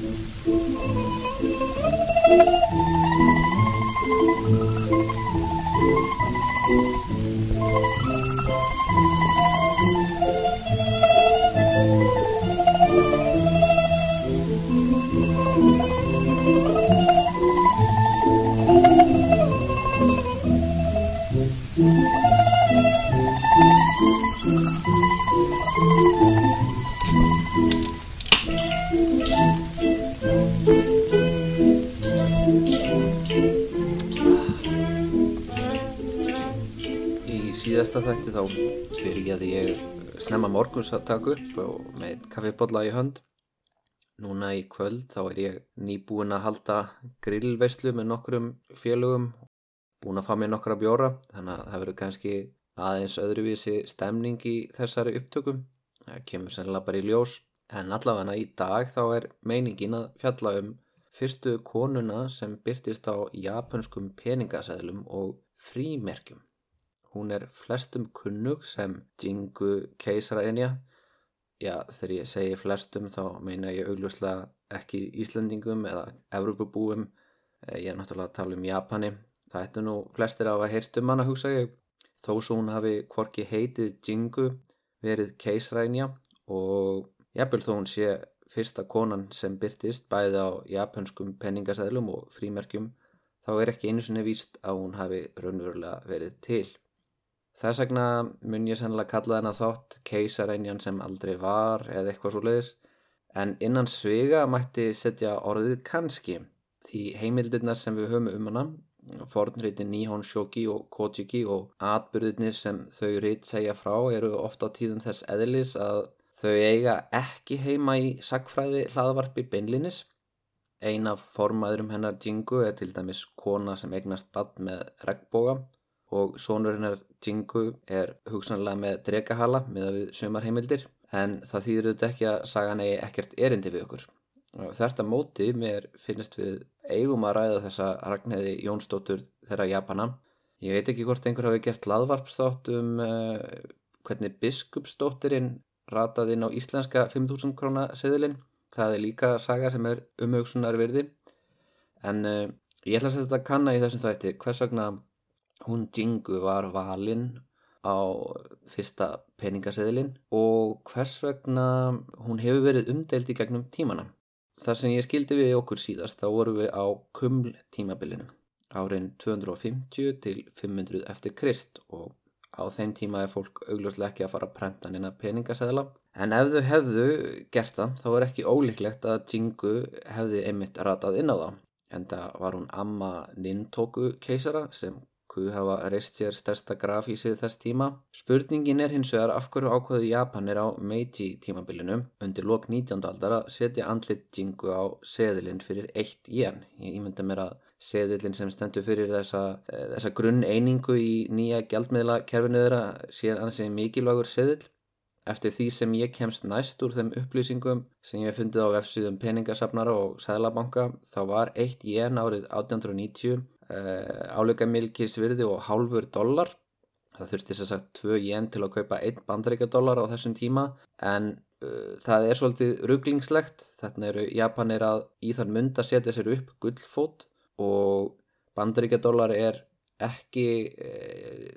Thank you. Morguns að taka upp og með kaffibotla í hönd. Núna í kvöld þá er ég nýbúin að halda grillveislu með nokkrum félögum, búin að fá mér nokkra bjóra, þannig að það verður kannski aðeins öðruvísi stemning í þessari upptökum. Það kemur sennilega bara í ljós, en allavega í dag þá er meiningin að fjalla um fyrstu konuna sem byrtist á japanskum peningaseðlum og frímerkjum. Hún er flestum kunnug sem Jingu keisaraenja. Já, þegar ég segi flestum þá meina ég augljóslega ekki Íslandingum eða Evropabúum. Ég er náttúrulega að tala um Japani. Það ættu nú flestir á að heyrt um hana, hugsa ég. Þó svo hún hafi hvorki heitið Jingu verið keisaraenja og jafnvel þó hún sé fyrsta konan sem byrtist bæði á japanskum penningaseðlum og frímerkjum þá er ekki einu sinni víst að hún hafi raunverulega verið til. Þess vegna mun ég sennilega kalla þennan þátt keisarænjan sem aldrei var eða eitthvað svo leiðis en innan svega mætti setja orðið kannski því heimildirnar sem við höfum um hana fornreiti Nihon Shoki og Kojiki og atbyrðirnir sem þau reit segja frá eru ofta á tíðum þess eðlis að þau eiga ekki heima í sagfræði hlaðvarpi beinlinis Ein af formaðurum hennar Jingu er til dæmis kona sem eignast bad með regnboga og sonur hennar Jingu er hugsanlega með drekahala með að við sömar heimildir en það þýður auðvitað ekki að sagan eigi ekkert erindi við okkur. Þetta móti mér finnst við eigum að ræða þessa Ragnheiði Jónsdóttur þeirra Japana. Ég veit ekki hvort einhver hafi gert laðvarpstátt um uh, hvernig biskupsdóttirinn rataði inn á íslenska 5.000 króna seðilinn það er líka saga sem er umhugsunar virði en uh, ég ætla að setja þetta kanna í þessum þætti hvers vegna hún Jingu var valinn á fyrsta peningaseðilinn og hvers vegna hún hefur verið umdelt í gegnum tímana þar sem ég skildi við okkur síðast þá vorum við á kuml tímabilinu árin 250 til 500 eftir Krist og á þeim tíma er fólk augljóslega ekki að fara að prenta nýna peningaseðla En ef þau hefðu gert það, þá er ekki ólíklegt að Jingu hefði einmitt ratað inn á það. En það var hún Amma Nintoku keisara sem kuð hafa reist sér stærsta grafísið þess tíma. Spurningin er hins vegar af hverju ákveðu Japanir á Meiji tímabilinu undir lok 19. aldar að setja andlit Jingu á seðilinn fyrir eitt jen. Ég ímynda mér að seðilinn sem stendur fyrir þessa, þessa grunn einingu í nýja gjaldmiðla kerfinu þeirra sé ansið mikilvægur seðil. Eftir því sem ég kemst næst úr þeim upplýsingum sem ég fundið á vefsíðum peningasafnara og sæðlabanka þá var eitt jen árið 1890 uh, áleika milkis virði og hálfur dollar. Það þurfti sér sagt 2 jen til að kaupa 1 bandaríkadollar á þessum tíma en uh, það er svolítið rugglingslegt. Þetta eru Japanir að í þann mund að setja sér upp gullfót og bandaríkadollar er ekki e,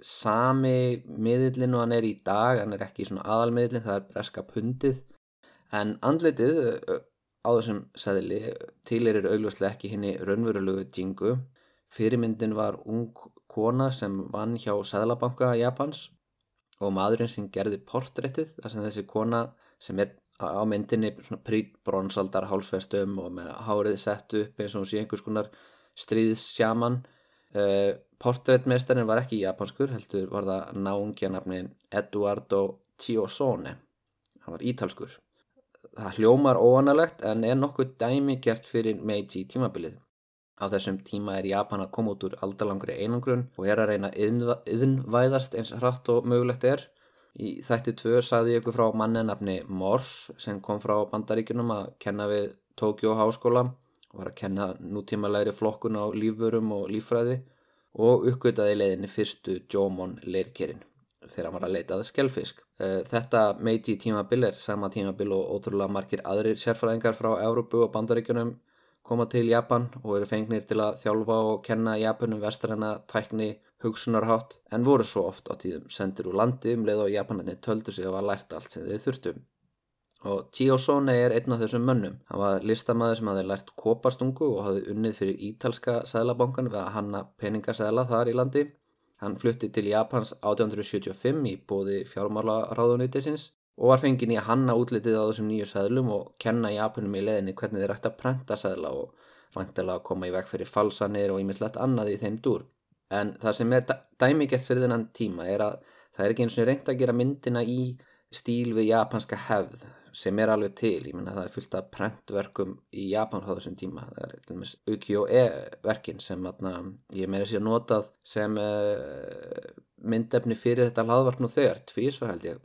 sami miðillin og hann er í dag, hann er ekki svona aðalmiðillin, það er breska pundið en andlitið á þessum seðli tilir eru augljóslega ekki henni raunverulegu jingu fyrirmyndin var ung kona sem vann hjá Sæðlabanka Japans og maðurinn sem gerði portréttið þar sem þessi kona sem er á myndinni prík bronsaldar hálsfestum og með hárið sett upp eins og hún sé einhvers konar stríðsjaman uh, Portréttmeistarinn var ekki japanskur, heldur var það náungja nafni Eduardo Chiosone. Það var ítalskur. Það hljómar óanalegt en er nokkuð dæmi gert fyrir Meiji tímabilið. Á þessum tíma er Japan að koma út úr aldalangri einangrun og er að reyna yðnvæðast eins hratt og mögulegt er. Í þætti tvö sagði ég ykkur frá manni nafni Morse sem kom frá bandaríkunum að kenna við Tokyo háskóla og var að kenna nútímalegri flokkun á lífvörum og lífræði og uppgötaði leiðinni fyrstu Jomon leirkerinn. þegar hann var að leitað skellfisk. Eh, þetta meiti tímabil er sama tímabil og ótrúlega margir aðrir sérfræðingar frá Európu og bandaríkunum koma til Japan og eru fengnir til að þjálfa og kenna Japanum vestræna tækni hugsunarhátt en voru svo oft á tíðum sendir úr landi um leið og Japanarnir töldu sig að var lært allt sem þeir þurftum. Og Chiyosone er einn af þessum mönnum. Hann var listamæður sem hafði lært kopastungu og hafði unnið fyrir ítalska sæðlabankan við að hanna peningasæðla þar í landi. Hann flutti til Japans 1875 í bóði fjármálaráðunýtisins og var fengin í að hanna útlitið á þessum nýju sæðlum og kenna Japanum í leðinni hvernig þeir ætti að prenta sæðla og vantilega að koma í veg fyrir falsanir og ímislegt annað í þeim dúr. En það sem er dæmigert fyrir þennan tíma er að það er ekki eins og reynd að gera myndina í stíl við japanska hefð sem er alveg til, ég menna það er fullt af prentverkum í Japan á þessum tíma. Það er til dæmis Ukiyo-e verkin sem atna, ég meira sér notað sem uh, myndefni fyrir þetta hlaðvart nú þegar, tvísvar held ég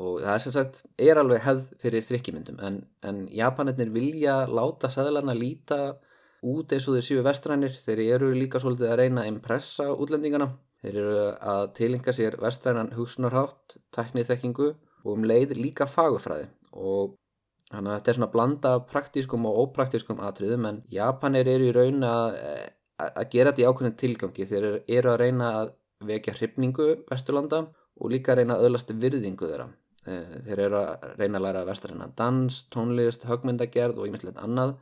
og það er sem sagt, er alveg hefð fyrir þrykkimyndum en, en Japanirnir vilja láta sæðlana líta út eins og þeir séu vestrænir. Þeir eru líka svolítið að reyna að impressa útlendingana, þeir eru að tilinga sér vestrænan hugsunarhátt teknið þekkingu og um leið líka fagufræði og þannig að þetta er svona blanda praktískum og ópraktískum atriðum en Japanir eru í raun að, að gera þetta í ákveðin tilgangi. Þeir eru að reyna að vekja hrifningu Vesturlanda og líka að reyna að öðlasti virðingu þeirra þeir eru að reyna að læra vestræna dans, tónlist, högmyndagerð og einmitt annað.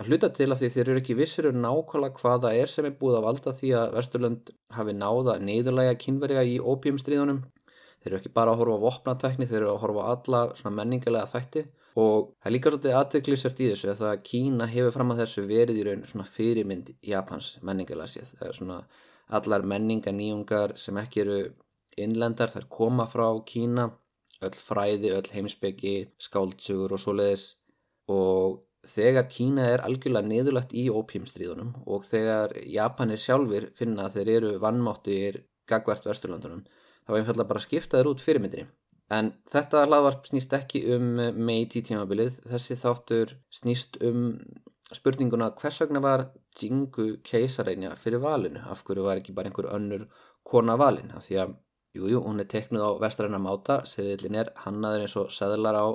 Að hluta til að því þeir eru ekki vissir um nákvæmlega hvaða er sem er búið að valda því að Vesturlund hafi náða neyðurlega kynverja í ópjumstríðunum þeir eru ekki bara að horfa á vopnatekni þeir eru að horfa á alla svona menningilega þætti. Og það er líka svolítið aðdeglisert í þessu að það Kína hefur fram að þessu verið í raun svona fyrirmynd Japans menningilega séð. Það er svona allar menninganýjungar sem ekki eru innlendar þær koma frá Kína öll fræði, öll heimsbyggi, skáltsugur og svoleiðis. Og þegar Kína er algjörlega niðurlagt í ópímstríðunum og þegar Japanir sjálfur finna að þeir eru vannmáttir gagvert Vesturlandunum þá einfallega bara skipta þeir út fyrirmyndri. En þetta hlaðvarp snýst ekki um Meiji tímabilið, þessi þáttur snýst um spurninguna hvers vegna var Jingu keisareinja fyrir valinu, af hverju var ekki bara einhver önnur kona valin, af því að Jújú, jú, hún er teknuð á vestræna máta, seðilin er hannaður eins og seðlar á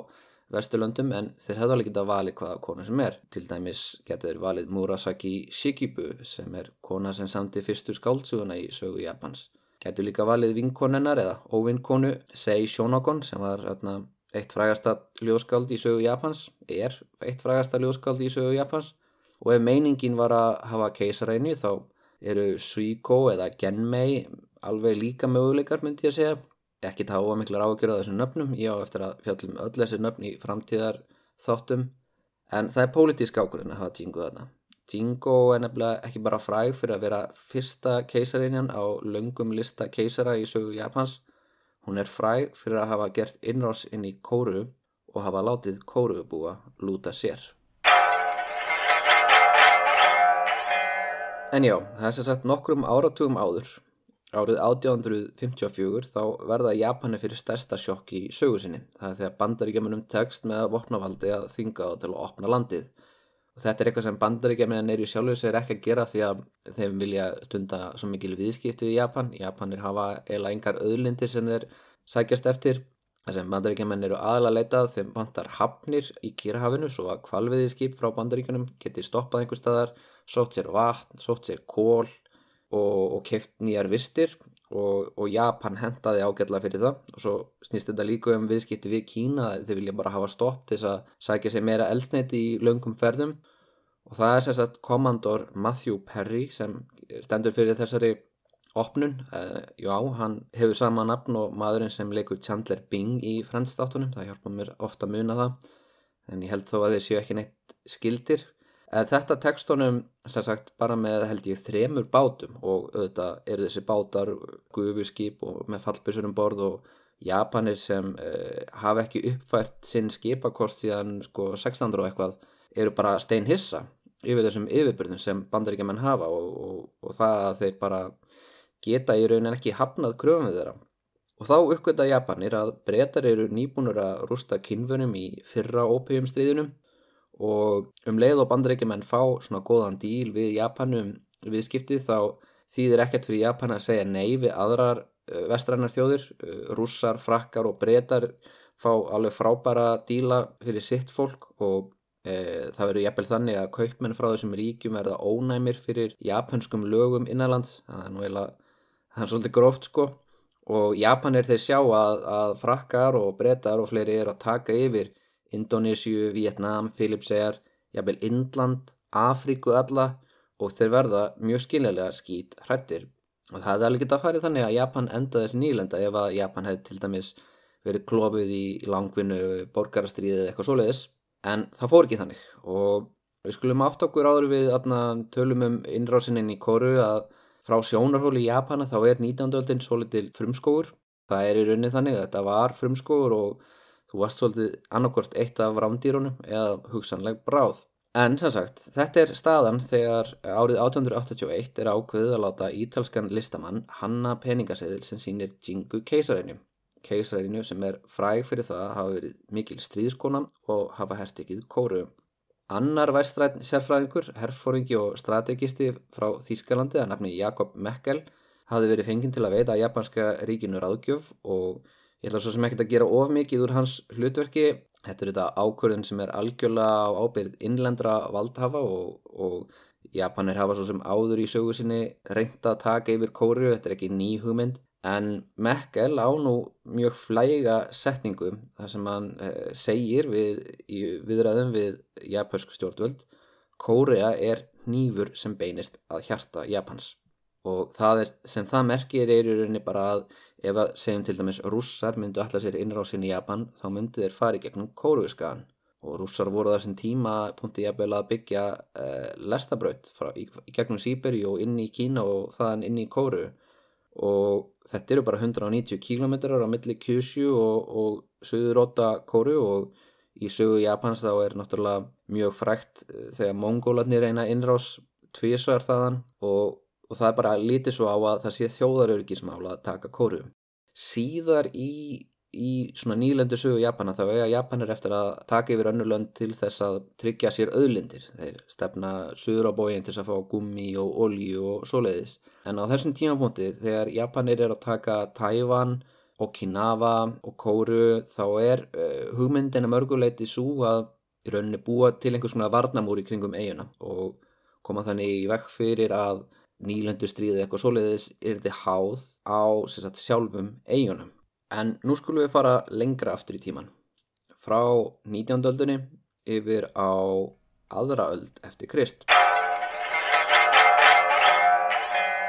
vesturlöndum en þeir hefðu alveg getað valið hvaða kona sem er. Til dæmis getur valið Murasaki Shikibu sem er kona sem samti fyrstu skáldsuguna í sögu Japans. Getur líka valið vinkonennar eða óvinkonu Sei Shonogon sem var atna, eitt frægasta ljóskáld í sögu Japans, er eitt frægasta ljóskáld í sögu Japans og ef meiningin var að hafa keisaræni þá eru Suiko eða Genmei alveg líka möguleikar myndi ég að segja. Ekki tá að mikla ágjör á þessum nöfnum. Ég á eftir að fjallum öll þessi nöfn í framtíðar þáttum en það er pólitísk ákvörðin að hafa Jingo þarna. Jingo er nefnilega ekki bara fræg fyrir að vera fyrsta keisarinjan á löngum lista keisara í sögu Japans. Hún er fræg fyrir að hafa gert innrás inn í kóru og hafa látið kóruubúa lúta sér. En já, það er sem sagt nokkrum áratugum áður Árið 1854 þá verða Japani fyrir stærsta sjokk í sögusinni. Það er þegar bandaríkjamanum tekst með vopnavaldi að þynga á til að opna landið. Og þetta er eitthvað sem bandaríkjaman er í sjálfur sér ekki að gera því að þeim vilja stunda svo mikil viðskipti í Japan. Japanir hafa eila engar öðlindir sem þeir sækjast eftir. Það sem bandaríkjaman eru aðalega leitað þeim vantar hafnir í Kýrahafinu svo að kvalviðiskip frá bandaríkjanum geti stoppað einhver staðar, sótt sér vatn, sótt sér kól og, og keft nýjar vistir og, og Japan hendaði ágætla fyrir það. Og svo snýst þetta líka um viðskipti við Kína þeir vilja bara hafa stopp til þess að sækja sér meira eldneiti í löngum ferðum. Og það er sem sagt komandor Matthew Perry sem stendur fyrir þessari opnun, uh, já, hann hefur sama nafn og maðurinn sem leikur Chandler Bing í frendstáttunum, það hjálpa mér ofta að muna það. En ég held þó að þeir séu ekki neitt skildir Þetta tekst honum sagt, bara með held ég þremur bátum og auðvitað eru þessi bátar gufuskip og með fallbyssurum borð og Japanir sem uh, hafa ekki uppfært sinn skipakost síðan sko 1600 og eitthvað eru bara stein hissa yfir þessum yfirbyrðum sem bandaríkjaman hafa og, og, og það að þeir bara geta í raunin ekki hafnað kröfum við þeirra. Og þá uppgötta Japanir að breytar eru nýbúnur að rústa kynfunum í fyrra ópíumstríðunum og um leið og bandarækjumenn fá svona góðan díl við Japanum viðskiptið þá þýðir ekkert fyrir Japan að segja nei við aðrar vestrannar þjóðir, rússar, frakkar og breytar fá alveg frábæra díla fyrir sitt fólk og e, það verður jafnvel þannig að kaupmenn frá þessum ríkjum verða ónæmir fyrir japanskum lögum innanlands, það er nú eiginlega, það er svolítið gróft sko. Og Japanir þeir sjá að, að frakkar og brettar og fleiri er að taka yfir Indonésiu, Vietnam, Filipsæjar, jafnvel Indland, Afríku alla og þeir verða mjög skiljalega skýt hrættir. Og það hefði alveg getað að farið þannig að Japan enda þessi nýlenda ef að Japan hefði til dæmis verið klófið í langvinnu borgarastriðið eða eitthvað svoleiðis. En það fór ekki þannig og við skulum átt okkur áður við atna, tölum um innrásininn í Kóru að frá sjónarhóli í Japana þá er 19. öldin svo litil frumskóur. Það er í rauninni þannig að þetta var frumskóur og þú varst svolítið annarkort eitt af rámdýrunum eða hugsanleg bráð. En sem sagt, þetta er staðan þegar árið 1881 er ákveðið að láta ítalskan listamann hanna peningaseðil sem sínir Jingu keisarinu. Keisarinu sem er fræg fyrir það að hafa verið mikil stríðskona og hafa hertikið kóru. Annar væstræðin sérfræðingur, herrfóringi og strategisti frá Þýskalandi að nafni Jakob Mekkel hafi verið fenginn til að veita að japanska ríkinu ráðgjöf og Ég ætla svo sem ekki að gera of mikið úr hans hlutverki. Þetta er þetta ákvörðin sem er algjörlega á ábyrð innlendra valdhafa og, og Japanir hafa svo sem áður í sögu sinni reynda að taka yfir kóru, þetta er ekki ný hugmynd. En Mekkel á nú mjög flæga setningu þar sem hann eh, segir við, í viðræðum við japansk stjórnvöld Kórea er nýfur sem beinist að hjarta Japans og það er, sem það merkir er í rauninni bara að ef að segjum til dæmis rússar myndu alltaf sér innrásin í Japan þá myndu þeir fari gegnum kóruðskagan og rússar voru þessum tíma punktið jafnvel að byggja uh, lestabraut frá, í, gegnum Sýberi og inn í Kína og þaðan inn í kóru og þetta eru bara 190 km á milli Kyushu og, og söðuróta kóru og í sögu Japans þá er náttúrulega mjög frækt eh, þegar mongólarnir reyna innrás tvísvar þaðan. Og og það er bara lítið svo á að það sé þjóðarörgismála að taka kóru. Síðar í, í svona nýlendu sögu Japana þá eiga Japanir eftir að taka yfir önnu lönd til þess að tryggja sér öðlindir. Þeir stefna söður á bóin til þess að fá gummi og olju og svoleiðis. En á þessum tímapunkti þegar Japanir er að taka Tævan, Okinawa og Kóru þá er uh, hugmyndina mörguleiti svo að í rauninni búa til einhvers svona varnamúri kringum eiguna og koma þannig í vekk fyrir að nýlendustríði eitthvað svoleiðis er þetta háð á sagt, sjálfum eigunum. En nú skulum við fara lengra aftur í tíman. Frá 19. öldunni yfir á aðra öld eftir Krist.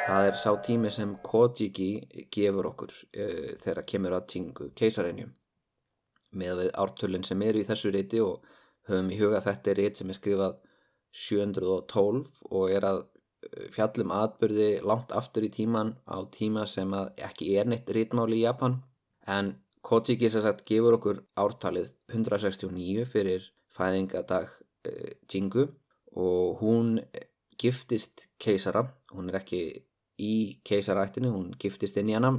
Það er sá tími sem Kojiki gefur okkur uh, þegar kemur að Jingu keisarænjum. Með við ártöldin sem eru í þessu reyti og höfum í huga þetta er reyt sem er skrifað 712 og er að fjallum atbyrði langt aftur í tíman á tíma sem ekki er neitt rítmáli í Japan. En Kojiki sem sagt gefur okkur ártalið 169 fyrir fæðingadag uh, Jingu. Og hún giftist keisara, hún er ekki í keisarættinu, hún giftist inn í hana.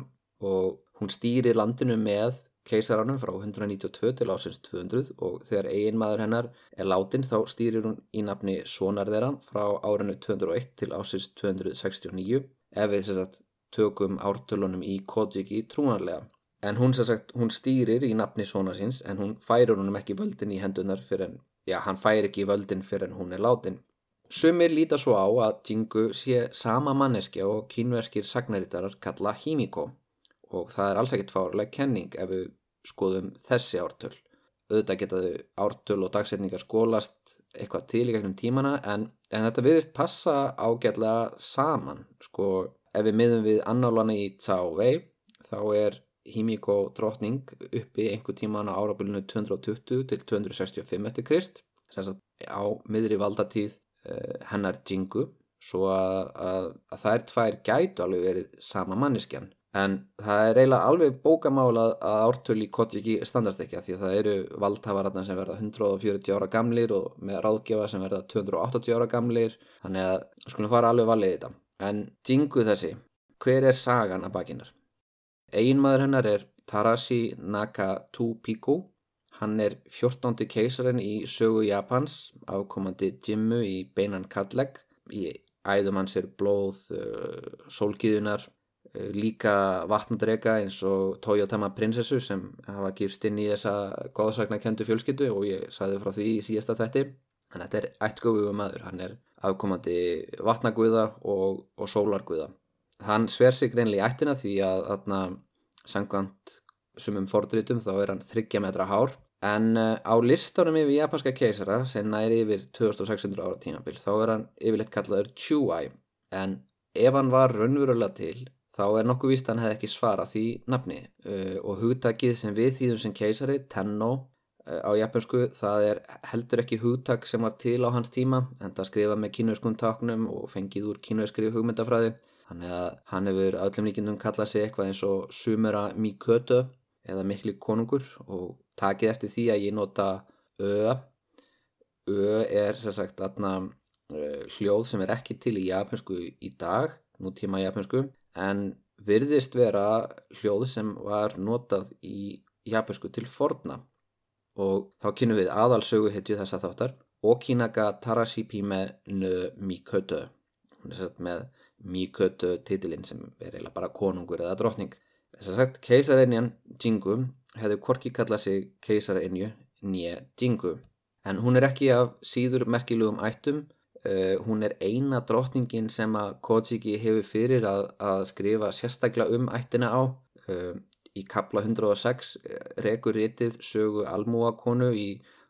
Og hún stýrir landinu með keisaranum frá 192 til ásins 200 og þegar eiginmaður hennar er látin þá stýrir hún í nafni sonar þeirra frá árinu 201 til ásins 269 ef við sagt, tökum ártölunum í Kojiki trúanlega. En hún, sagt, hún stýrir í nafni sonar síns en hún færir húnum ekki völdin í hendunar fyrir en, já hann færir ekki völdin fyrir en hún er látin. Sumir líta svo á að Jingu sé sama manneskja og kínverskir sagnarítarar kalla Himiko og það er alls ekkert fárleg kenning ef við skoðum þessi ártöl. Auðvitað getaðu ártöl og dagsetningar skólast eitthvað til í gegnum tímana en, en þetta viðist passa ágætlega saman. Sko ef við miðum við annálanna í Tsávei þá er Himiko drotning uppi einhver tíman á árabilinu 220 til 265 eftir Krist sem á miðri valdatíð uh, hennar Jingu svo að, að, að er tvær gætu alveg verið sama manneskjan en það er eiginlega alveg bókamálað að ártölu í Kotjiki standast ekki því að það eru valdhafararna sem verða 140 ára gamlir og með ráðgefa sem verða 280 ára gamlir þannig að skulum fara alveg valið í þetta en Jingu þessi, hver er sagan að bakinnar? Einmaður hennar er Tarashi Nakatupiku hann er 14. keisarinn í sögu Japans ákomandi Jimmu í beinan kalleg í æðum hans er blóð, uh, sólgiðunar Eh, líka vatnadrega eins og Toyotama prinsessu sem hafa gifst inn í þessa góðsaknakendu fjölskyttu og ég saði frá því í síðasta þætti. En þetta er ættgöfuðu maður, hann er afkomandi vatnaguða og, og sólarguða. Hann sver sig greinlega í ættina því að þarna sangvand sumum fordritum þá er hann 30 metra hár. En uh, á listanum yfir japanska keisara sem næri yfir 2600 ára tímabil þá er hann yfirleitt kallaður Chuai. En ef hann var raunverulega til þá er nokkuð víst að hann hefði ekki svara því nafni uh, og hugtakið sem við þýðum sem keisari, Tenno uh, á japansku, það er heldur ekki hugtak sem var til á hans tíma en það skrifa með kínverskum taknum og fengið úr kínverskri hugmyndafræði. Þannig að hann hefur öllum líkindum kallað sig eitthvað eins og Sumera Mikötu eða mikli konungur og takið eftir því að ég nota Ö. Ö er sem sagt aðna uh, hljóð sem er ekki til í japansku í dag, nútíma japansku en virðist vera hljóð sem var notað í japansku til forna. Og þá kynum við aðalsögu hetju þessa þáttar. Okinaga Tarashipi með Nö sett með Mikötu titilinn sem er eiginlega bara konungur eða drottning. Þess að sagt keisareinjan Jingu hefði korki kallað sig keisareinju nýja Jingu en hún er ekki af síður merkilugum ættum Uh, hún er eina drottningin sem að Kojiki hefur fyrir að, að skrifa sérstaklega um ættina á. Uh, í kapla 106 eh, rekur ritið sögu almúa konu í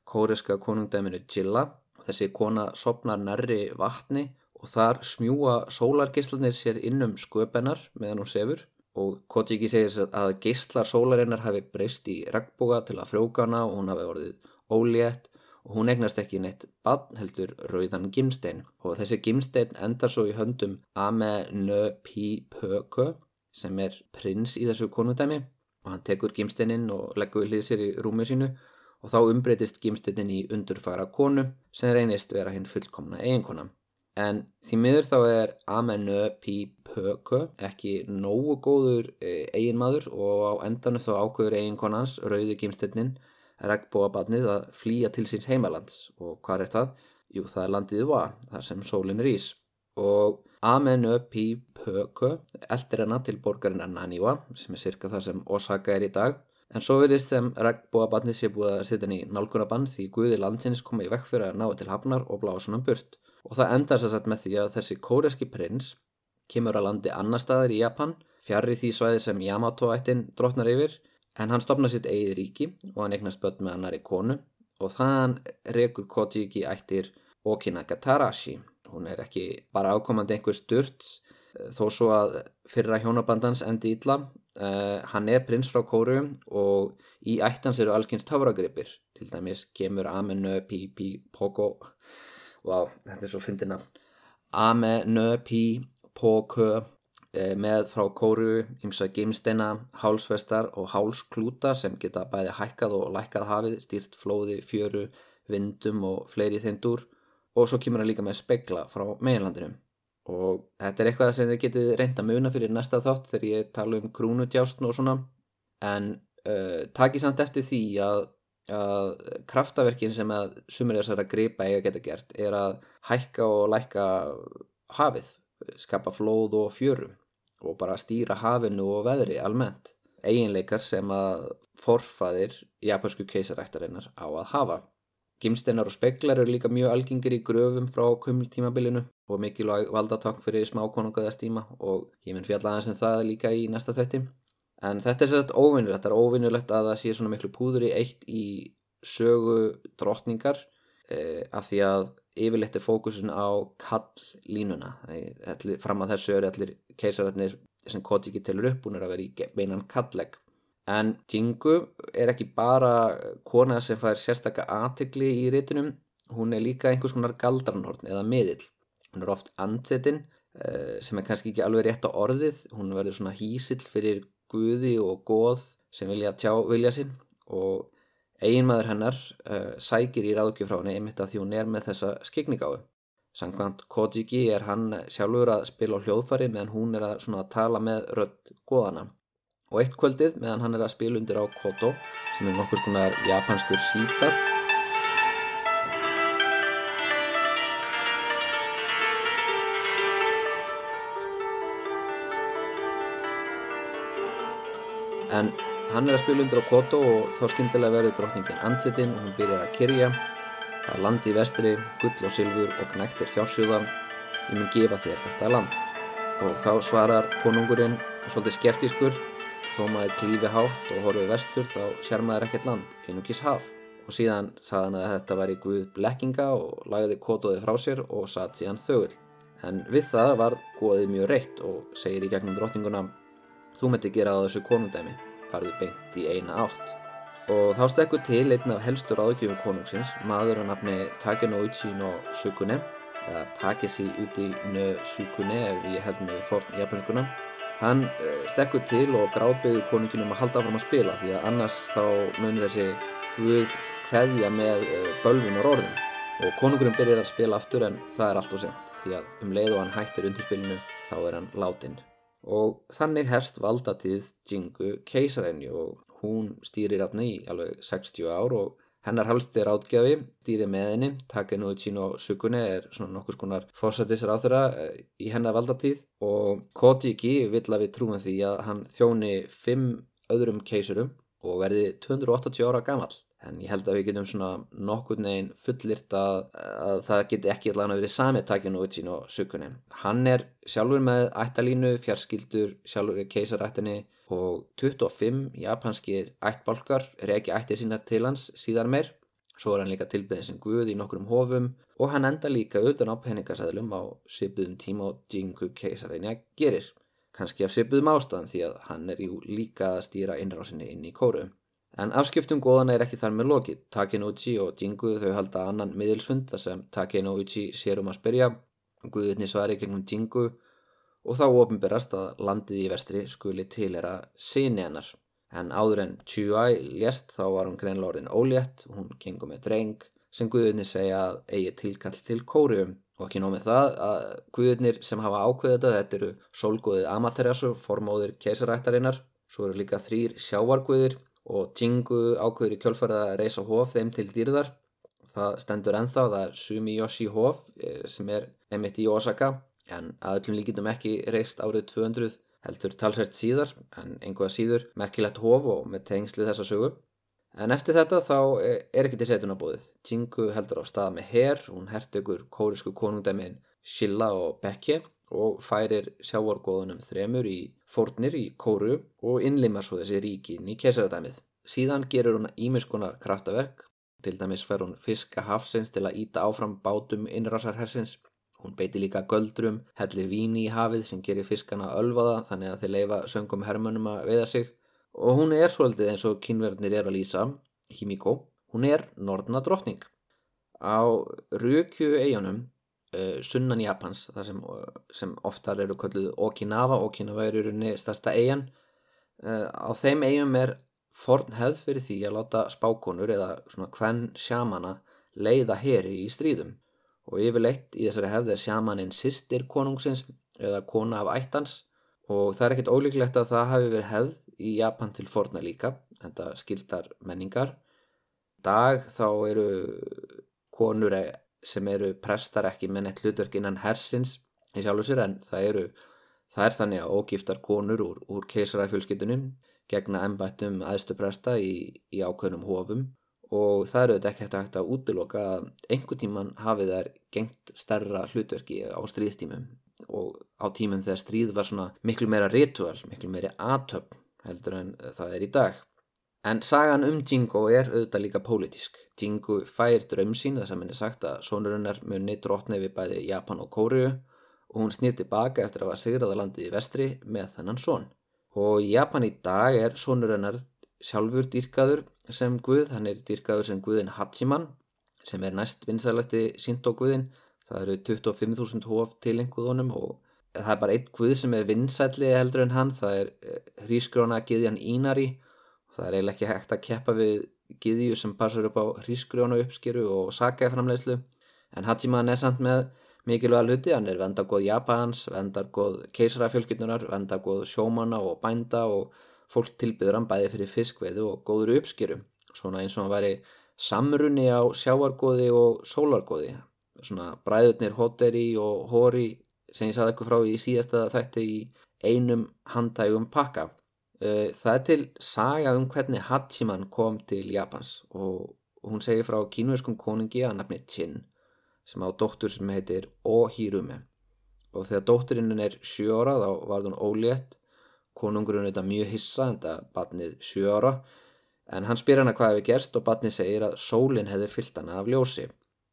kóreska konungdæminu Jilla. Þessi kona sopnar nærri vatni og þar smjúa sólargeislanir sér innum sköpenar meðan hún sefur. Og Kojiki segir að geislar sólarinnar hafi breyst í regnboga til að frjóka hana og hún hafi orðið ólétt og hún egnast ekki neitt badn heldur rauðan gimstein. Og þessi gimstein endar svo í höndum Amenöpipökö sem er prins í þessu konundæmi og hann tekur gimsteininn og leggur hlið sér í rúmið sínu. Og þá umbreytist gimsteinin í undurfara konu sem reynist vera hinn fullkomna eiginkona. En því miður þá er Amenöpipökö ekki nógu góður eh, eiginmaður. Og á endanu þá ákveður eiginkonans rauði gimsteinin regnbóabarnið að flýja til síns heimalands. Og hvað er það? Jú, það er landið Wa, þar sem sólinn rýs og Amenöpipökö eldir hennar til borgarinn Naniwa sem er cirka það sem Osaka er í dag. En svo verðist þeim regnbóabarnið sé búið að setja henni í nálgunabann því Guði landsins koma í vekk fyrir að ná til hafnar og hann burt. Og það endar sér satt með því að þessi kóreski prins kemur að landi annar staðir í Japan fjarr í því svæði sem Yamato-ættin drotnar yfir en hann stopna sitt eigið ríki og hann eignast börn með annari konu. Og þann rekur Kojiki ættir Okinaga Tarashi hún er ekki bara ákomandi einhver sturt eh, þó svo að fyrra hjónabandans endi ítla uh, eh, hann er prins frá Kóru og í ættans eru allskynst töfragripir. Til dæmis kemur Amenö Pi Pi Poko wow, þetta er svo fyndina Amenö Pi Poko Eh, með frá kóru, ymsa geimsteina, hálsvestar og hálsklúta sem geta bæði hækkað og lækkað hafið, stýrt flóði, fjöru, vindum og fleiri þindur. Og svo kemur það líka með spegla frá meginlandinu. Og þetta er eitthvað sem þið getið reynda muna fyrir næsta þátt þegar ég tala um krúnudjástn og svona. En uh, takið samt eftir því að, að kraftaverkin sem að sumir þessar að gripa eiga geta gert er að hækka og lækka hafið skapa flóð og fjörum og bara stýra hafinu og veðri almennt. Eginleikar sem að forfaðir japansku keisarættarinnar á að hafa. Gimsteinar og speklar eru líka mjög algengir í gröfum frá kumiltímabilinu og mikilvæg valdatakk fyrir smákonungaðastíma og ég minn fjalla aðeins en um það líka í næsta þetti. En þetta er sérst óvinnulegt, þetta er óvinnulegt að það sé svona miklu púður í eitt í sögu drotningar eh, af því að yfirleitt er fókusun á kalllínuna fram að þessu eru allir keisararnir sem Kojiki telur upp er að vera í beinan kallegg. En Jingu er ekki bara kona sem fær sérstakka aðtegli í réttunum hún er líka einhvers konar galdranhorn eða miðill. Hún er oft andsetin eh, sem er kannski ekki alveg rétt á orðið. Hún verður svona hísill fyrir guði og goð sem vilja tjá vilja sinn og Eginmaður hennar uh, sækir í ráðgjöf frá henni einmitt að því hún er með þessa skikningáðu. Sankvæmt Kojiki er hann sjálfur að spila á hljóðfari meðan hún er að, að tala með rödd goðana. Og eitt kvöldið meðan hann er að spila undir á Koto sem er nokkur skonar japanskur sítar hann er að spila undir á Koto og þá skyndilega verður drottningin andsetinn og hún byrjar að kyrja. Það er land í vestri, gull og sylfur og knæktir fjársjóða. Ég mun gefa þér þetta land. Og þá svarar konungurinn svolítið skeftískur. Þó maður klífi hátt og horfið vestur þá sér maður ekkert land, einugis haf. Og síðan sagði hann að þetta var í Guð blekkinga og lagði Kotoði frá sér og satt síðan þögull. En við það var góðið mjög reitt og segir í gegnum drottninguna Þú myndi gera á þessu konungdæmi, farðu beint í eina átt. Og þá stekkur til einn af helstur áðgjöfum konungsins, maður á nafni Takenouchi no Sukune, eða Takeshi uti no Sukune ef ég held með fórn japanskuna. Hann stekkur til og gráðbyður konunginum að halda áfram að spila því að annars þá munir þessi Guð hveðja með bölvun og orðum. Og konungurinn byrjar að spila aftur en það er allt og sent því að um leið og hann hættir undirspilinu þá er hann látin. Og þannig herst valdatíð Jingu keisarenni og hún stýrir átni í alveg 60 ár og hennar halsti ráðgjafi stýrir með henni, Takenouchi no Sukune er svona nokkur skonar fórsættisar á þeirra í hennar valdatíð og Kojiki vill að við trúum því að hann þjóni 5 öðrum keisurum og verði 280 ára gamall. En ég held að við getum svona nokkur neginn fullirt að, að það geti ekki allavega verið sami Takenouchi no Sukune. Hann er sjálfur með ættalínu, fjarskildur, sjálfur er keisarættinni og 25 japanskir ættbálkar er ekki ættið sína til hans síðan meir. Svo er hann líka tilbyggðin sem guð í nokkrum hofum og hann enda líka utan á peningasæðlum á svipuðum tíma og Jingu keisarinja gerir. Kanski af svipuðum ástæðan því að hann er líka að stýra innrásinni inn í kóru. En afskiptum góðana er ekki þar með lokið. Takenouchi og Jingu þau halda annan miðilsfund þar sem Takenouchi sér um að spyrja. Guðurni svari gegnum Jingu og þá ofinberast að landið í vestri skuli tilera síni hennar. En áður en Chuai lést þá var hún greinlega orðin ólétt og hún gengum með dreng sem Guðurni segja að eigi tilkall til kórium. Og ekki nómið það að Guðurnir sem hafa ákveðið þetta, þetta eru Solgóðið Amaterasu, formóðir keisarættarinnar, svo eru líka þrýr sjávarguðir og Jingu ákveður í kjölfarið að reysa hof þeim til dýrðar. Það stendur ennþá, það er Sumiyoshi hof sem er emitt í Osaka en að öllum líkitum ekki reist árið 200 heldur talsvært síðar en einhvað síður merkilegt hof og með tengsli þessa sögu. En eftir þetta þá er ekki til setuna búið. Jingu heldur á stað með her, hún hertugur kórisku konungdæmin Shilla og Bekkje og færir sjávargóðunum þremur í fórnir í kóru og innlimar svo þessi ríkin í kesaradæmið. Síðan gerur hún ímiskonar kraftaverk, til dæmis fer hún fiska hafsins til að íta áfram bátum innrásarhersins. Hún beiti líka göldrum, hellir víni í hafið sem gerir fiskana ölvaða þannig að þeir leifa söngum hermönum að veiða sig. Og hún er svolítið eins og kynverðnir er að lýsa, Himiko, hún er norðna drottning. Á Rukju eigunum Uh, sunnan Japans sem, sem oftar eru kölluð Okinawa. Okinawa er í rauninni stærsta eigin uh, á þeim eigum er forn hefð fyrir því að láta spákonur eða svona hvern sjámana leiða heri í stríðum. Og yfirleitt í þessari hefð er sjámanin sýstir konungsins eða kona af ættans og það er ekkit ólíklegt að það hafi verið hefð í Japan til forna líka. Þetta skildar menningar. Dag þá eru konur sem eru prestar ekki með neitt hlutverk innan hersins í sjálfu sér en það eru það er þannig að ógiftar konur úr, úr keisaræfjölskytunum gegna ennbættum aðstu presta í, í ákveðnum hofum. Og það eru þetta ekki hægt að útiloka að einhver tíman hafi þær gengt stærra hlutverki á stríðstímum. Og á tímum þegar stríð var svona miklu meira ritual, miklu meira atöp heldur en það er í dag En sagan um Jingo er auðvitað líka pólitísk. Jingo fær draum sín þess að minni sagt að sonurinnar muni drotni við bæði Japan og Kóriu og hún snýr tilbaka eftir að hafa sigraða landið í vestri með þennan son. Og Japan í dag er sonurinnar sjálfur dýrkaður sem guð, hann er dýrkaður sem guðin Hachiman sem er næst vinsælasti Shinto guðin. Það eru 25.000 hóf tilenguðunum og það er bara einn guð sem er vinsælli heldur en hann, það er hrísgróna giðjan Ínari það er eiginlega ekki hægt að keppa við giðju sem passar upp á hrísgrjónu uppskeru og sakæframleyslu en Hachiman er samt með mikilvæg hluti, hann er vendargóð Japans vendargóð keisarafjölkynnunar vendargóð sjómanna og bænda og fólk tilbyður hann bæði fyrir fiskveiðu og góður uppskeru, svona eins og hann væri samrunni á sjáargóði og sólargóði svona bræðurnir Hoteri og Hori sem ég saði eitthvað frá í síðasta þætti í einum handægum pakka það er til saga um hvernig Hachiman kom til Japans og hún segir frá kínverskum konungi að nafni Chin sem á dóttur sem heitir Ohirume. Og þegar dótturinn er 7 ára þá var hún ólétt. Konungurinn er þetta mjög hissa en þetta batnið 7 ára en hann spyr hana hvað hefur gerst og batnið segir að sólinn hefði fyllt hana af ljósi.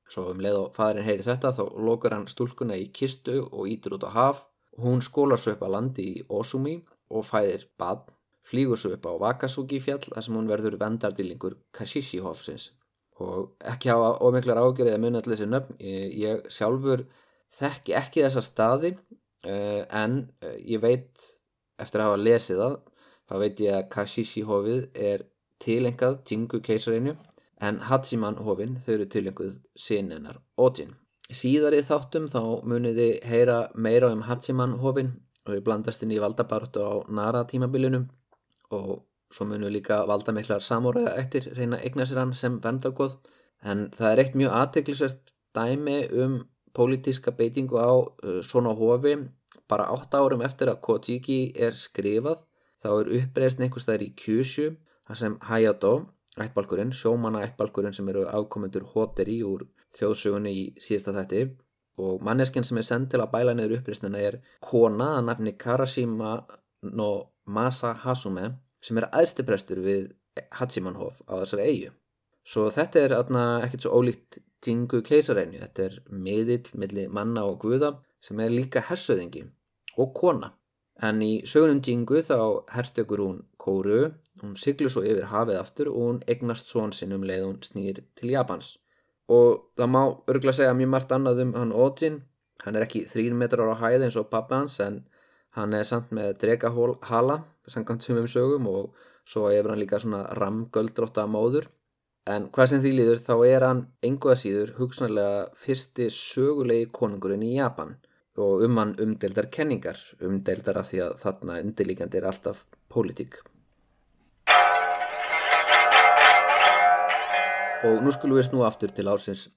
Svo um leið og fadurinn heyri þetta þá lokar hann stúlkuna í kistu og ítur út á haf. Hún skólar svo upp að landi í Osumi og fæðir badn flýgur svo upp á Wakasugi fjall þar sem hún verður vendardýlingur Kashishi hofsins og ekki hafa ómiklar ágjörðið að muni allir þessi nöfn. Ég, sjálfur þekki ekki þessa staði uh, en uh, ég veit eftir að hafa lesið það þá veit ég að Kashishi hofið er tilengað Jingu keisarinu en Hachiman hofin þau eru tilenguð sinnenar Ojin síðar í þáttum þá muniði heyra meira um Hachiman hofin og við blandast inn í valdabartu á Nara tímabilinum og svo munum líka valda miklar samúræða eftir reyna eigna sér hann sem vendargoð en það er eitt mjög aðteglisvert dæmi um pólitíska beitingu á uh, svona hofi. Bara 8 árum eftir að Kojiki er skrifað þá er uppreist einhvers þær í Kyushu þar sem Hayato, ættbalkurinn, sjómanna ættbalkurinn sem eru afkomendur Hoteri úr þjóðsugunni í síðasta þætti. Og manneskinn sem er sendt til að bæla niður uppreistina er kona að nafni Karashima no Masa Hasume sem er aðstiprestur við Hachimanhof á þessari eigu. Svo þetta er atna, ekkert svo ólíkt Jingu keisaræni, þetta er miðill millir manna og guða sem er líka hersöðingi og kona. En í sögunum Jingu þá hertökur hún Kóru, hún siglu svo yfir hafið aftur og hún egnast svon sinn um leið hún snýr til Japans. Og það má örgla segja mjög margt annað um hann Ojin, hann er ekki þrín metrar á hæði eins og pappa hans en Hann er samt með dregahala, samkvæmt sumum sögum og svo hefur hann líka svona ramgöldrótta móður. En hvað sem því líður þá er hann enguða síður hugsanlega fyrsti sögulegi konungurinn í Japan og um hann umdeldar kenningar, umdeldar af því að þarna undirlíkjandi er alltaf pólitík. Og nú skulum við snú aftur til ársins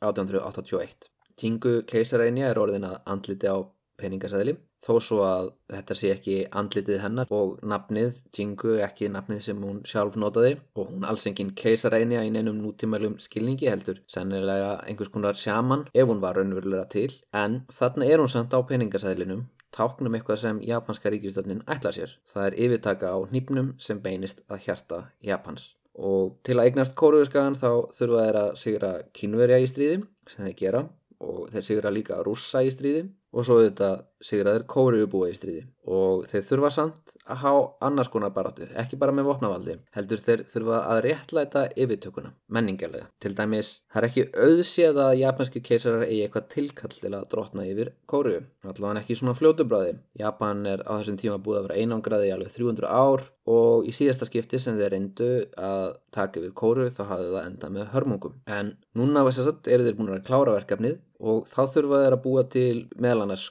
1881. Tingu keisaræni er orðin að andliti á peningasæðli þó svo að þetta sé ekki andlitið hennar og nafnið, Jingu, ekki nafnið sem hún sjálf notaði. Og hún alls enginn keisaræni í neinum nútímælum skilningi heldur, sennilega einhvers konar sjaman ef hún var raunverulega til. En þarna er hún samt á peningasæðlinum táknum eitthvað sem japanska ríkistöldin ætla sér. Það er yfirtaka á nýpnum sem beinist að hjarta Japans. Og til að eignast kóruðurskagan þá þurfa þeir að sigra kynverja í stríði sem þeir gera. Og þeir sigra líka rússa í stríði. Og svo þetta sigraður kóriubúa í stríði. Og þeir þurfa samt að há annars konar baráttu, ekki bara með vopnavaldi heldur þeir þurfa að réttlæta yfirtökuna, menningarlega. Til dæmis, það er ekki auðséð að japanski keisarar eigi eitthvað tilkall til að drotna yfir kóriu, allavega ekki svona fljótubráði, Japan er á þessum tíma búið að vera einangraði í alveg 300 ár og í síðasta skipti sem þeir reyndu að taka yfir kóru þá hafði það enda með hörmungum. En núna eru þeir búin að klára verkefnið og þá þurfa þeir að búa til meðal annars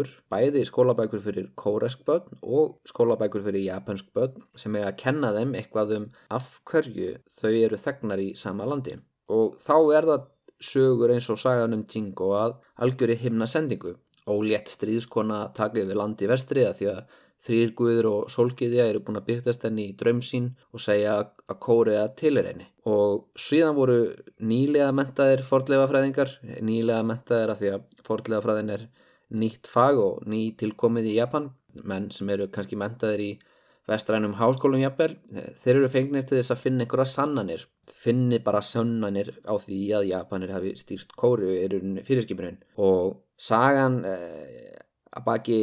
skólabækur, bæði skólabækur fyrir kóresk börn og skólabækur fyrir japansk börn sem er að kenna þeim eitthvað um af hverju þau eru þegnar í sama landi. Og þá er það sögur eins og sagan um Jingo að algjöri himna sendingu og létt stríðskona taka yfir landi vestriða því að Þrýr guður og sólgiðja eru búin að byrtast henni í draum sín og segja að kóriða til er henni. Og síðan voru nýlega mentaðir fordleifafræðingar, nýlega mentaðir að því að fordleifafræðin er nýtt fag og ný tilkomið í Japan, menn sem eru kannski mentaðir í vestrænum háskólum jafnvel, þeir eru fengnir til þess að finna einhverja sannanir, finni bara sannanir á því að Japanir hafi stýrt kóriðu í fyrirskipunum og sagan eh, að baki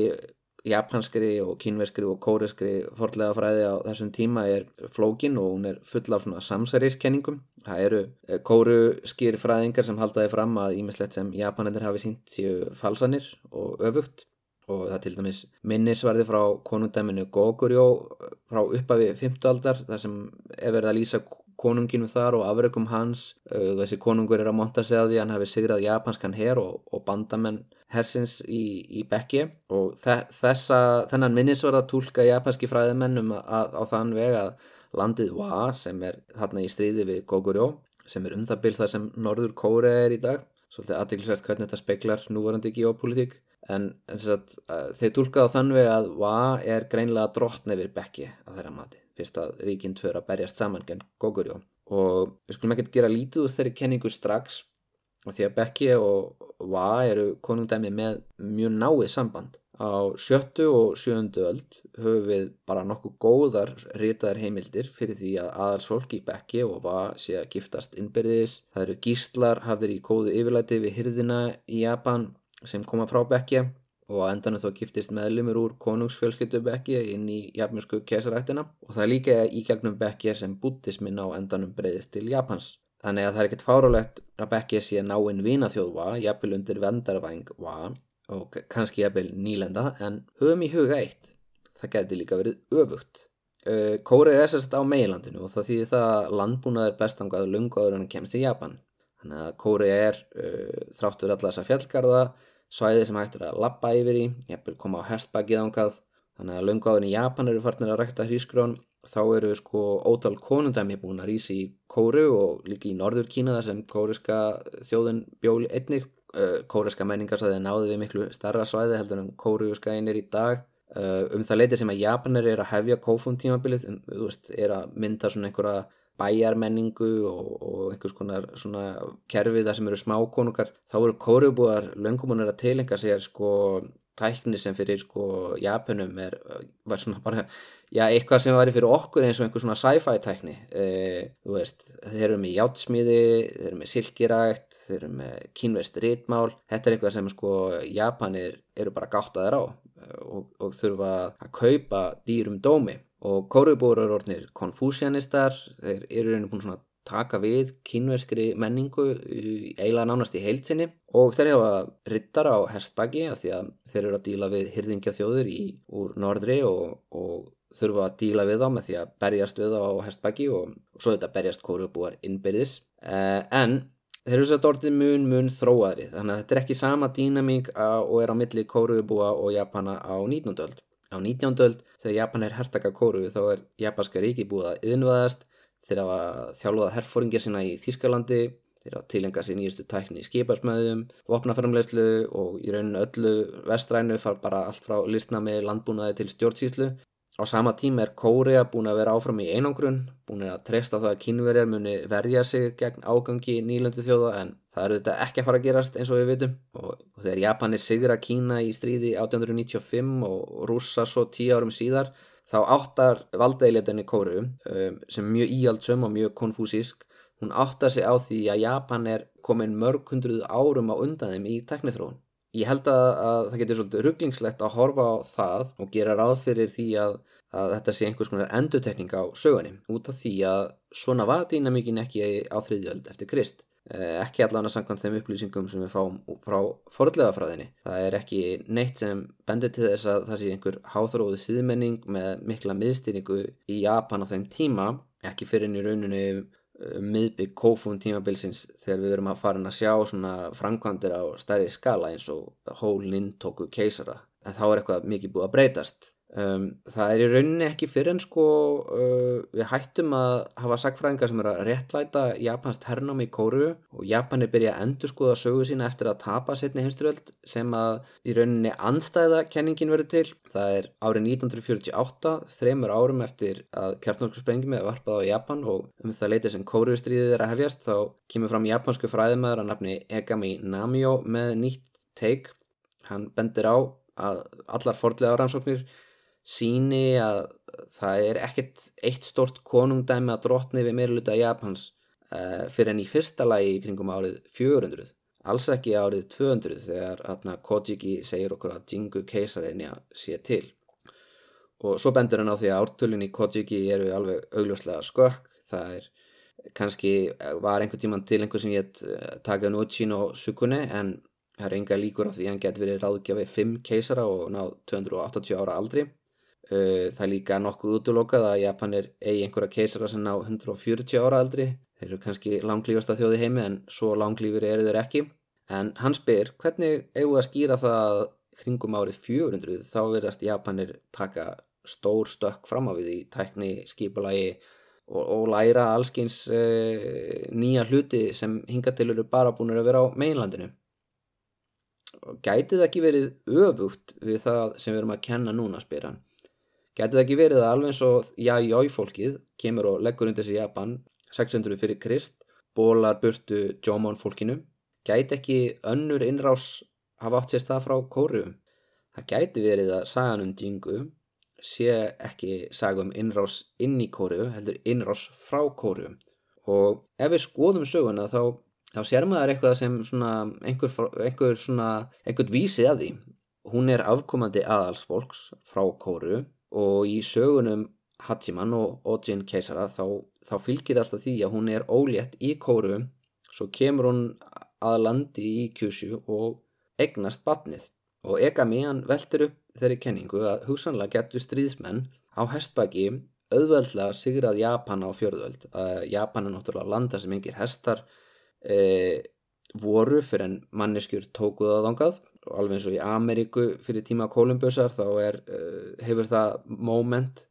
japanskri og kínveskri og kóreskri forlega fræði á þessum tíma er flókin og hún er full af svona samsæriskenningum. Það eru eh, kóruskir fræðingar sem haldaði fram að ímislegt sem japanendur hafi sínt séu falsanir og öfugt og það til dæmis minnisvarði frá konungdæminu Gogurjó frá uppafi 15. aldar þar sem er verið að lýsa konunginu þar og afreikum hans. Uh, þessi konungur er að monta sig á því hann hafi sigrað japanskan her og, og bandamenn hersins í, í bekki og þessa, þennan minnisvarða tólka japanski fræðimennum á þann veg að landið Wa sem er þarna í stríði við Gogurjó sem er um það byrð það sem Norður Kóre er í dag. Svolítið aðdeglisvert hvernig þetta speklar núvarandi geopolítík. En, en sagt, þeir tólkaði á þann veg að Va er greinlega drottn yfir Bekki að þeirra mati fyrst að ríkinn tvör að berjast saman genn Gogurjó og við skulum ekkert gera lítið úr þeirri kenningu strax og því að Bekki og Va eru konungdæmi með mjög náið samband. Á sjöttu og sjöndu öld höfum við bara nokkuð góðar ritaðar heimildir fyrir því að aðalsfólk í Bekki og Va sé að giftast innbyrðis. Það eru gíslar hafðir í góðu yfirlæti við hyrðina í Japan sem koma frá Bekki og á endanum þá giftist meðlumur úr konungsfjölskyttu Bekki inn í japansku kesarættina og það líka í gegnum Bekki sem búttismin á endanum breyðist til Japans. Þannig að það er ekkert fárulegt að Bekki sé náinn vínaþjóðva, jafnvel undir vendarvæng Va og kannski jafnvel nýlenda en höfum í huga eitt, það geti líka verið öfugt. Kórið er sérst á meilandinu og það þýðir það að landbúnaður bestangað lungaður en kemst í Japan. Þannig að Kórið er uh, þráttur allar þessa fjallgarða, svæði sem hættir að lappa yfir í, jafnvel koma á herstbakið ángað. Þannig að lungaðurinn í Japan eru farnir að rækta hrísgrón þá eru sko ótal konundæmi búin að rýsi í Kóru og líka í Norður Kína þar sem kóriska þjóðin bjóli einnig kóriska menningarsvæði náði við miklu starra svæði heldur en kóriuskæin er í dag um það leiti sem að Japanir er að hefja kófum tímabilið um, er að mynda svona einhverja bæjarmenningu og, og einhvers konar svona kerfi þar sem eru smákonungar þá eru kóriubúar löngumunar að tilenga sér sko tækni sem fyrir sko Japanum er, var svona bara já, eitthvað sem var fyrir okkur eins og einhver svona sci-fi tækni. E, þú veist, þeir eru með játsmíði þeir eru með silkirægt þeir eru með kínvest rítmál þetta er eitthvað sem sko Japanir eru bara gáttaðir á og, og þurfa að kaupa dýrum dómi. Og kórubúur eru orðinir konfúsianistar þeir eru einhvern svona taka við kínverskri menningu eiginlega nánast í heilsinni og þeir hafa ryttar á herstbæki af því að þeir eru að díla við hyrðingja þjóður í, úr norðri og, og þurfa að díla við þá með því að berjast við þá á herstbæki og, og svo þetta berjast kórubúar innbyrðis uh, en þeir eru svo orðið mun mun þróaðri þannig að þetta er ekki sama dýnamík og er á milli kórubúa og Japana á 19. öld á 19. öld þegar Japan er hertaka kóru þá er japanska ríki búið að yðnvaðast þeir hafa þjálfað herfóringja sína í Þískalandi þeir hafa tilenga sér nýjastu tækni í skiparsmöðum, vopnaframlegslu og í rauninu öllu vestrænu far bara allt frá listna með landbúnaði til stjórnsýslu. Á sama tíma er Kórea búin að vera áfram í einangrun, búin að treysta það að kynverjar muni verja sig gegn ágangi nýlöndu þjóða en það eru þetta ekki að fara að gerast eins og við vitum og, og þegar Japanir sigra Kína í stríði 1895 og rúsa svo tíu árum síðar þá áttar valdeiletinni Kóru um, sem mjög íaldsum og mjög konfúsísk hún áttar sig á því að Japan er komin mörg hundruð árum á undan þeim í teknithróun. Ég held að, að það getur svolítið rugglingslegt að horfa á það og gera ráð fyrir því að, að þetta sé einhvers konar endutekning á sögunni út af því að svona var dýnamíkin ekki á þriðjöld eftir Krist. Eh, ekki allan að samkvæmt þeim upplýsingum sem við fáum frá forðlega frá þenni. Það er ekki neitt sem bendir til þess að það sé einhver háþróðu síðmenning með mikla miðstýringu í Japan á þeim tíma, ekki fyrir inn í rauninu um miðbygg kófum tímabilsins þegar við verum að fara að sjá svona framkvæmdir á stærri skala eins og hólinn tóku keisara. En þá er eitthvað mikið búið að breytast. Um, það er í rauninni ekki fyrir en sko uh, við hættum að hafa sagfræðingar sem er að réttlæta Japans hernám í kóru og Japanir byrja að endur skoða sögu sína eftir að tapa setni heimsturöld sem að í rauninni anstæða kenningin verður til. Það er árið 1948, þreymur árum eftir að kjartnorkusprengjum er varpað á Japan og um það leitið sem kórustriðið er að hefjast þá kemur fram japansku fræðimæður að nafni Egami Namio með nýtt teik. Hann bendir á að allar fordlega rannsóknir síni að það er ekkert eitt stort konungdæmi að drotni við meirluta Japans uh, fyrir enn í fyrsta lagi kringum árið 400 alls ekki árið 200 þegar atna, Kojiki segir okkur að Jingu keisareinja sé til. Og svo bendur hann á því að ártölun í Kojiki eru alveg augljóslega skökk. Það er kannski var einhver tíman til einhver sem ég eh, taka Nuchin og Sukune en það er enga líkur af því hann getur verið ráðgjafið 5 keisara og náð 280 ára aldri það er líka nokkuð útlokað að Japanir eigi einhverja keisara sem ná 140 ára aldri. Þeir eru kannski langlífasta þjóði heimi en svo langlífur eru þeir ekki. En hann spyr hvernig eigum við að skýra það kringum árið 400 þá verðast Japanir taka stór stökk fram á við í tækni, skipulagi og, og læra allskyns uh, nýja hluti sem hinga til eru bara búin að vera á meginlandinu gæti það ekki verið öfugt við það sem við erum að kenna núna spyr hann gæti það ekki verið að alveg eins og jájói fólkið kemur og leggur undir sig Japan 600 fyrir Krist bólar burtu Jómon fólkinu gæti ekki önnur innrás hafa átt sér stað frá kóru það gæti verið að sagan um Jingu sé ekki saga um innrás inn í kóru heldur innrás frá kóru og ef við skoðum söguna þá þá sér maður eitthvað sem svona einhver, einhver svona einhvern vísi að því. Hún er afkomandi aðalsfolks frá kóru og í sögunum Hachiman og Ojin keisara þá, þá fylgir alltaf því að hún er ólétt í kóru svo kemur hún að landi í Kyushu og egnast batnið og Egami hann veldur upp þeirri kenningu að hugsanlega getur stríðsmenn á hestbaki auðveldlega sigrað Japan á fjörðvöld að Japan er náttúrulega landa sem engir hestar e, voru fyrir en manneskjur tókuð og alveg eins og í Ameríku fyrir tíma Kolumbusar þá er, e, hefur það moment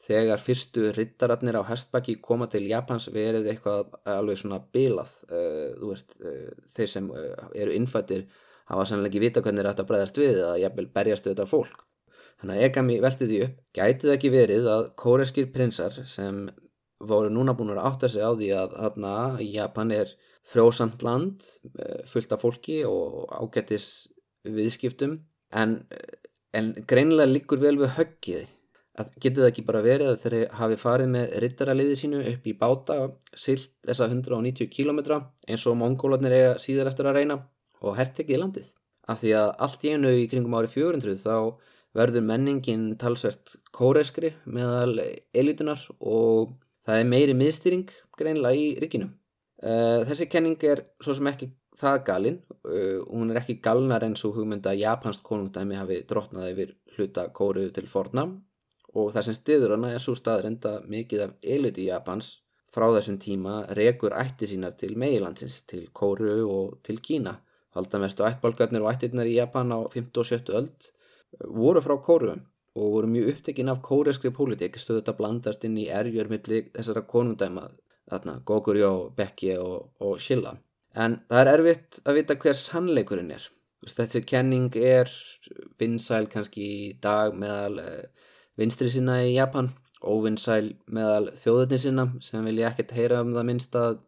þegar fyrstu rittararnir á hestbakki koma til Japans verið eitthvað alveg svona bilað. E, þú veist, e, þeir sem eru innfættir hafa sannlega ekki vita hvernig þetta bregðast við eða jafnvel berjast við þetta fólk. Þannig að Egami velti því upp. Gætið ekki verið að kóreskir prinsar sem voru núna búin að átta sig á því að þarna Japan er frjósamt land eh, fullt af fólki og ágættis viðskiptum en, en greinilega líkur vel við höggið að getur það ekki bara verið að þeir hafi farið með rittaraliði sínu upp í báta silt þessa 190 km eins og mongólarnir eiga síðar eftir að reyna og hert ekki í landið? Af því að allt í einu í kringum ári 400 þá verður menningin talsvert kóreskri meðal elitunar og það er meiri miðstýring greinlega í ríkinu. Uh, þessi kenning er svo sem ekki það galinn, uh, hún er ekki galnar eins og hugmynda japansk konungdæmi hafi drotnaði yfir hluta kóruðu til forna. Og það sem stiður hana er svo staðrenda mikið af eliti Japans frá þessum tíma rekur ætti sínar til meilandsins, til kóruðu og til Kína. Haldamestu ættbalgarnir og ættirnar í Japan á 15 og 17 öld voru frá kóruðu og voru mjög upptekinn af kóreskri pólitík. Stöðut að blandast inn í erjörmiðli þessara konungdæma þarna Gogurjó, Becky og, og Shilla en það er erfitt að vita hver sannleikurinn er. Þessi kenning er vinsæl kannski í dag meðal uh, vinstri sinna í Japan óvinsæl meðal þjóðurni sinna sem vilja ekkert heyra um það minnst að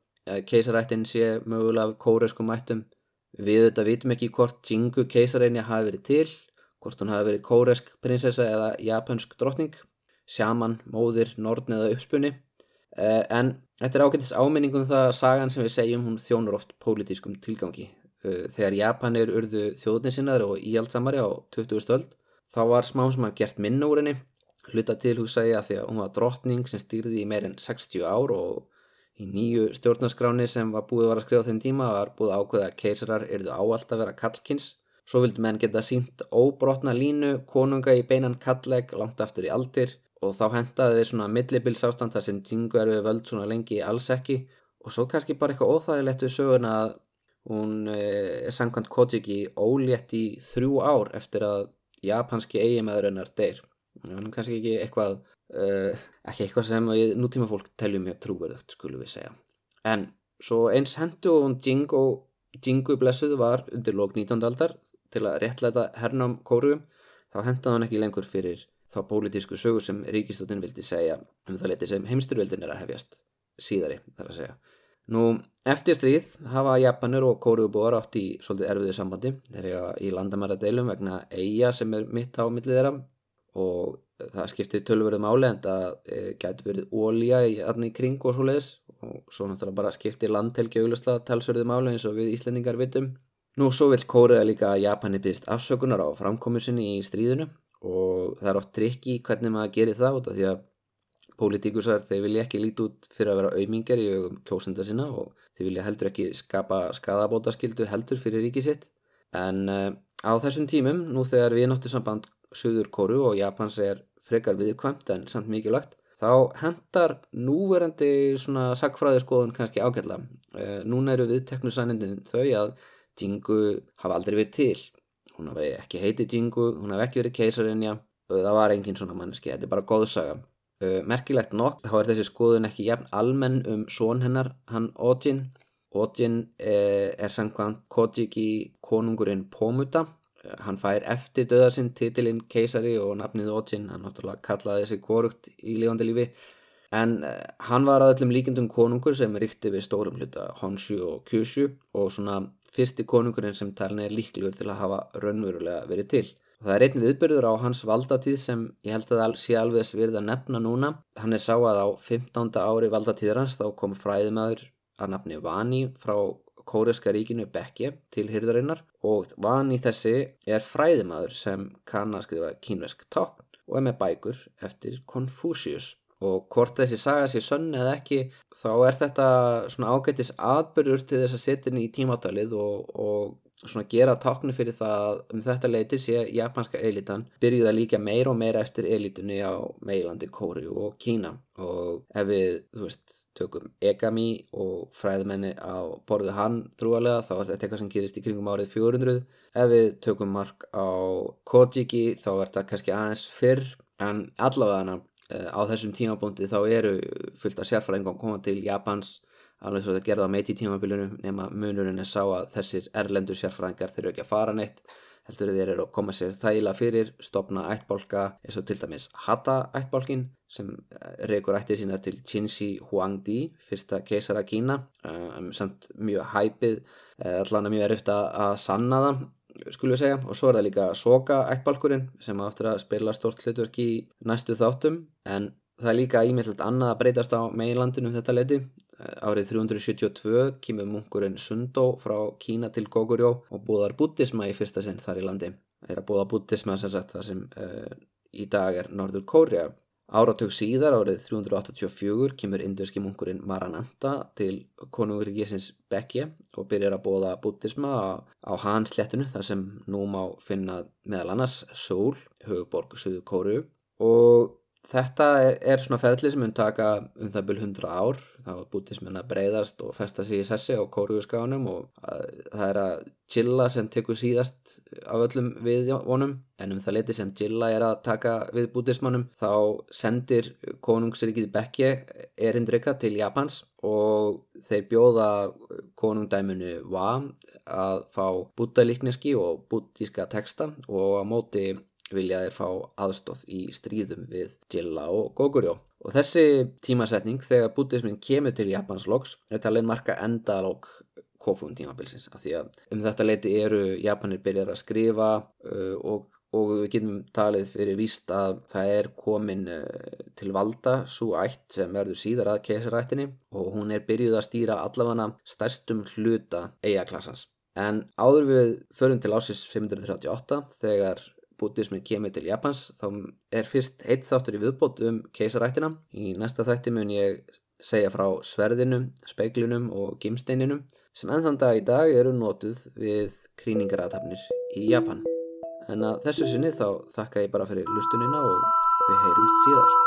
keisarættin sé mögulega kóreskum ættum. Við þetta vitum ekki hvort Jingu keisareinja hafi verið til hvort hún hafi verið kóresk prinsessa eða japansk drottning sjaman, móðir, nortn eða uppspunni en Þetta er ágættis áminningum það að sagan sem við segjum hún þjónur oft pólitískum tilgangi. Uh, þegar Japanir urðu þjóðnisinnar og íhaldsamari á 20. stöld þá var smá sem að gert minna úr henni. Hluta til húsægi að því að hún var drottning sem stýrði í meirinn 60 ár og í nýju stjórnarskráni sem var búið var að skrifa þenn tíma var búið ákveða að keisarar erðu áallt að vera kallkins. Svo vildi menn geta sínt óbrotna línu konunga í beinan kalleg langt aftur í aldir og þá hendaði þeir svona millibils ástand þar sem Jingu er við völd svona lengi alls ekki. Og svo kannski bara eitthvað óþægilegt við söguna að hún eh, er samkvæmt Kojiki ólétt í þrjú ár eftir að japanski eiginmaðurinnar deyr. Þannig kannski ekki eitthvað uh, ekki eitthvað sem nútíma fólk teljum mjög trúverðugt skulum við segja. En svo eins hendu hún Jingu Jingu blessuð var undir lók 19. aldar til að réttlæta hernám kóruum þá hendaði hann ekki lengur fyrir þá pólitísku sögur sem ríkistóttin vildi segja um það leti sem heimsturvöldin er að hefjast síðari þar að segja. Nú, eftir stríð hafa Japanur og Kóruubúar átt í svolítið erfiðu sambandi eru í landamæradeilum vegna eiga sem er mitt á millið þeirra og það skiptir tölverðum áli en það e, gæti verið ólíja í aðni kring og svo leiðis og svo náttúrulega bara skiptir landhelgi auðvitað talsverðum áli eins og við Íslendingar vitum. Nú, svo vil Kóruða líka að Japani byrst afsökunar á framkomusinni í stríðinu og það er oft trikki hvernig maður gerir það út af því að pólitíkusar þeir vilja ekki líti út fyrir að vera auðmingar í augum kjósenda sinna og þeir vilja heldur ekki skapa skadabótaskildu heldur fyrir ríki sitt. En uh, á þessum tímum nú þegar við náttu samband Suður Kóru og Japans er frekar viðkvæmt en samt mikilvægt þá hendar núverandi svona sagfræði skoðun kannski ágætla uh, núna eru viðteknu sannindin þau að Jingu hafa aldrei verið til hún hafi ekki heitið Jingu, hún hafi ekki verið keisarinja og það var engin svona manneski, þetta er bara góðsaga merkilegt nokk, þá er þessi skoðun ekki jafn almenn um són hennar, hann Ojin. Ojin er, er samkvæmt Kojiki konungurinn Pomuta. Uh, hann fær eftir döðarsinn titilinn keisari og nafnið Ojin, hann náttúrulega kallaði þessi korugt í lifandi lífi. En uh, hann var að öllum líkendum konungur sem ríkti við stórum hluta Honshu og Kyushu og svona fyrsti konungurinn sem talin er líklegur til að hafa raunverulega verið til. Það er einnig viðbyrður á hans valdatíð sem ég held að sé alveg svirð að nefna núna. Hann er sá að á 15. ári valdatíður hans þá kom fræðimæður að nafni Vani frá Kóreska ríkinu Bekkje til hyrðarinnar og Vani þessi er fræðimæður sem kann að skrifa kínvesk tókn og er með bækur eftir Confucius. Og hvort þessi saga sé sönn eða ekki þá er þetta svona ágættis atbyrður til þess að setja henni í tímátalið og, og svona gera táknu fyrir það um þetta leiti sé japanska elitan byrjuð að líka meira og meira eftir elitunni á meilandi Kóri og Kína. Og ef við, þú veist, tökum Egami og fræðmenni á borðu hann trúalega þá er þetta eitthvað sem gerist í kringum árið 400 ef við tökum mark á Kojiki þá er þetta kannski aðeins fyrr en allavega eh, á þessum tímabóndi þá eru fullt af sérfræðingum koma til Japans alveg svo þetta gerði á meiti tímabilinu nema munurinn er sá að þessir erlendur sérfræðingar þeir eru ekki að fara neitt heldur þeir eru að koma sér þægila fyrir stopna ættbólka eins og til dæmis Hata ættbólkin sem eh, reykur ætti sína til Qinshi Huangdi fyrsta keisara Kína. Um, samt mjög hæpið eh, allan er mjög erfitt að sanna það skulum við segja og svo er það líka Soka ættbálkurinn sem áttur að spila stort hlutverk í næstu þáttum en það er líka ímyndilegt annað að breytast á meginlandinu um þetta leiti Árið 372 kemur munkurinn Sundó frá Kína til Goguryó og búðar búttisma í fyrsta sinn þar í landi. Er að búða búttisma sem sagt það sem uh, í dag er Norður Kórea. Áratug síðar árið 384 kemur indurski munkurinn Marananta til konunguríkisins Bekje og byrjar að búða búttisma á, á hans hlettinu þar sem nú má finna meðal annars Seoul, hugborg Suðu Kóru og Þetta er svona ferli sem mun taka um það byrj 100 ár, þá er bútismenn að breyðast og festa sig í sessi á kóruðuskáðunum og það er að Gilla sem tekur síðast af öllum við vonum en um það leti sem Gilla er að taka við bútismannum þá sendir konungsrikið Bekkje erindrykka til Japans og þeir bjóða konungdæminu Wa að fá bútalíkneski og bútíska texta og á móti vilja þeir fá aðstóð í stríðum við Jilla og Goguryeo. Og þessi tímasetning þegar bútismin kemur til Japans loks er talin marka endalók kofun tímabilsins af því að um þetta leiti eru Japanir byrjar að skrifa uh, og, og við getum talið fyrir víst að það er komin uh, til valda svo ætt sem verður síðar að kesarættinni og hún er byrjuð að stýra allavega stærstum hluta eigaklassans. En áður við förum til ásis 538 þegar bútismin kemur til Japans þá er fyrst eitt þáttur í viðbót um keisarættina. Í næsta þætti mun ég segja frá sverðinum, speiklunum og gimsteininum sem ennþann dag í dag eru nótuð við krýningarathafnir í Japan. En að þessu sinni þá þakka ég bara fyrir lustunina og við heyrumst síðar.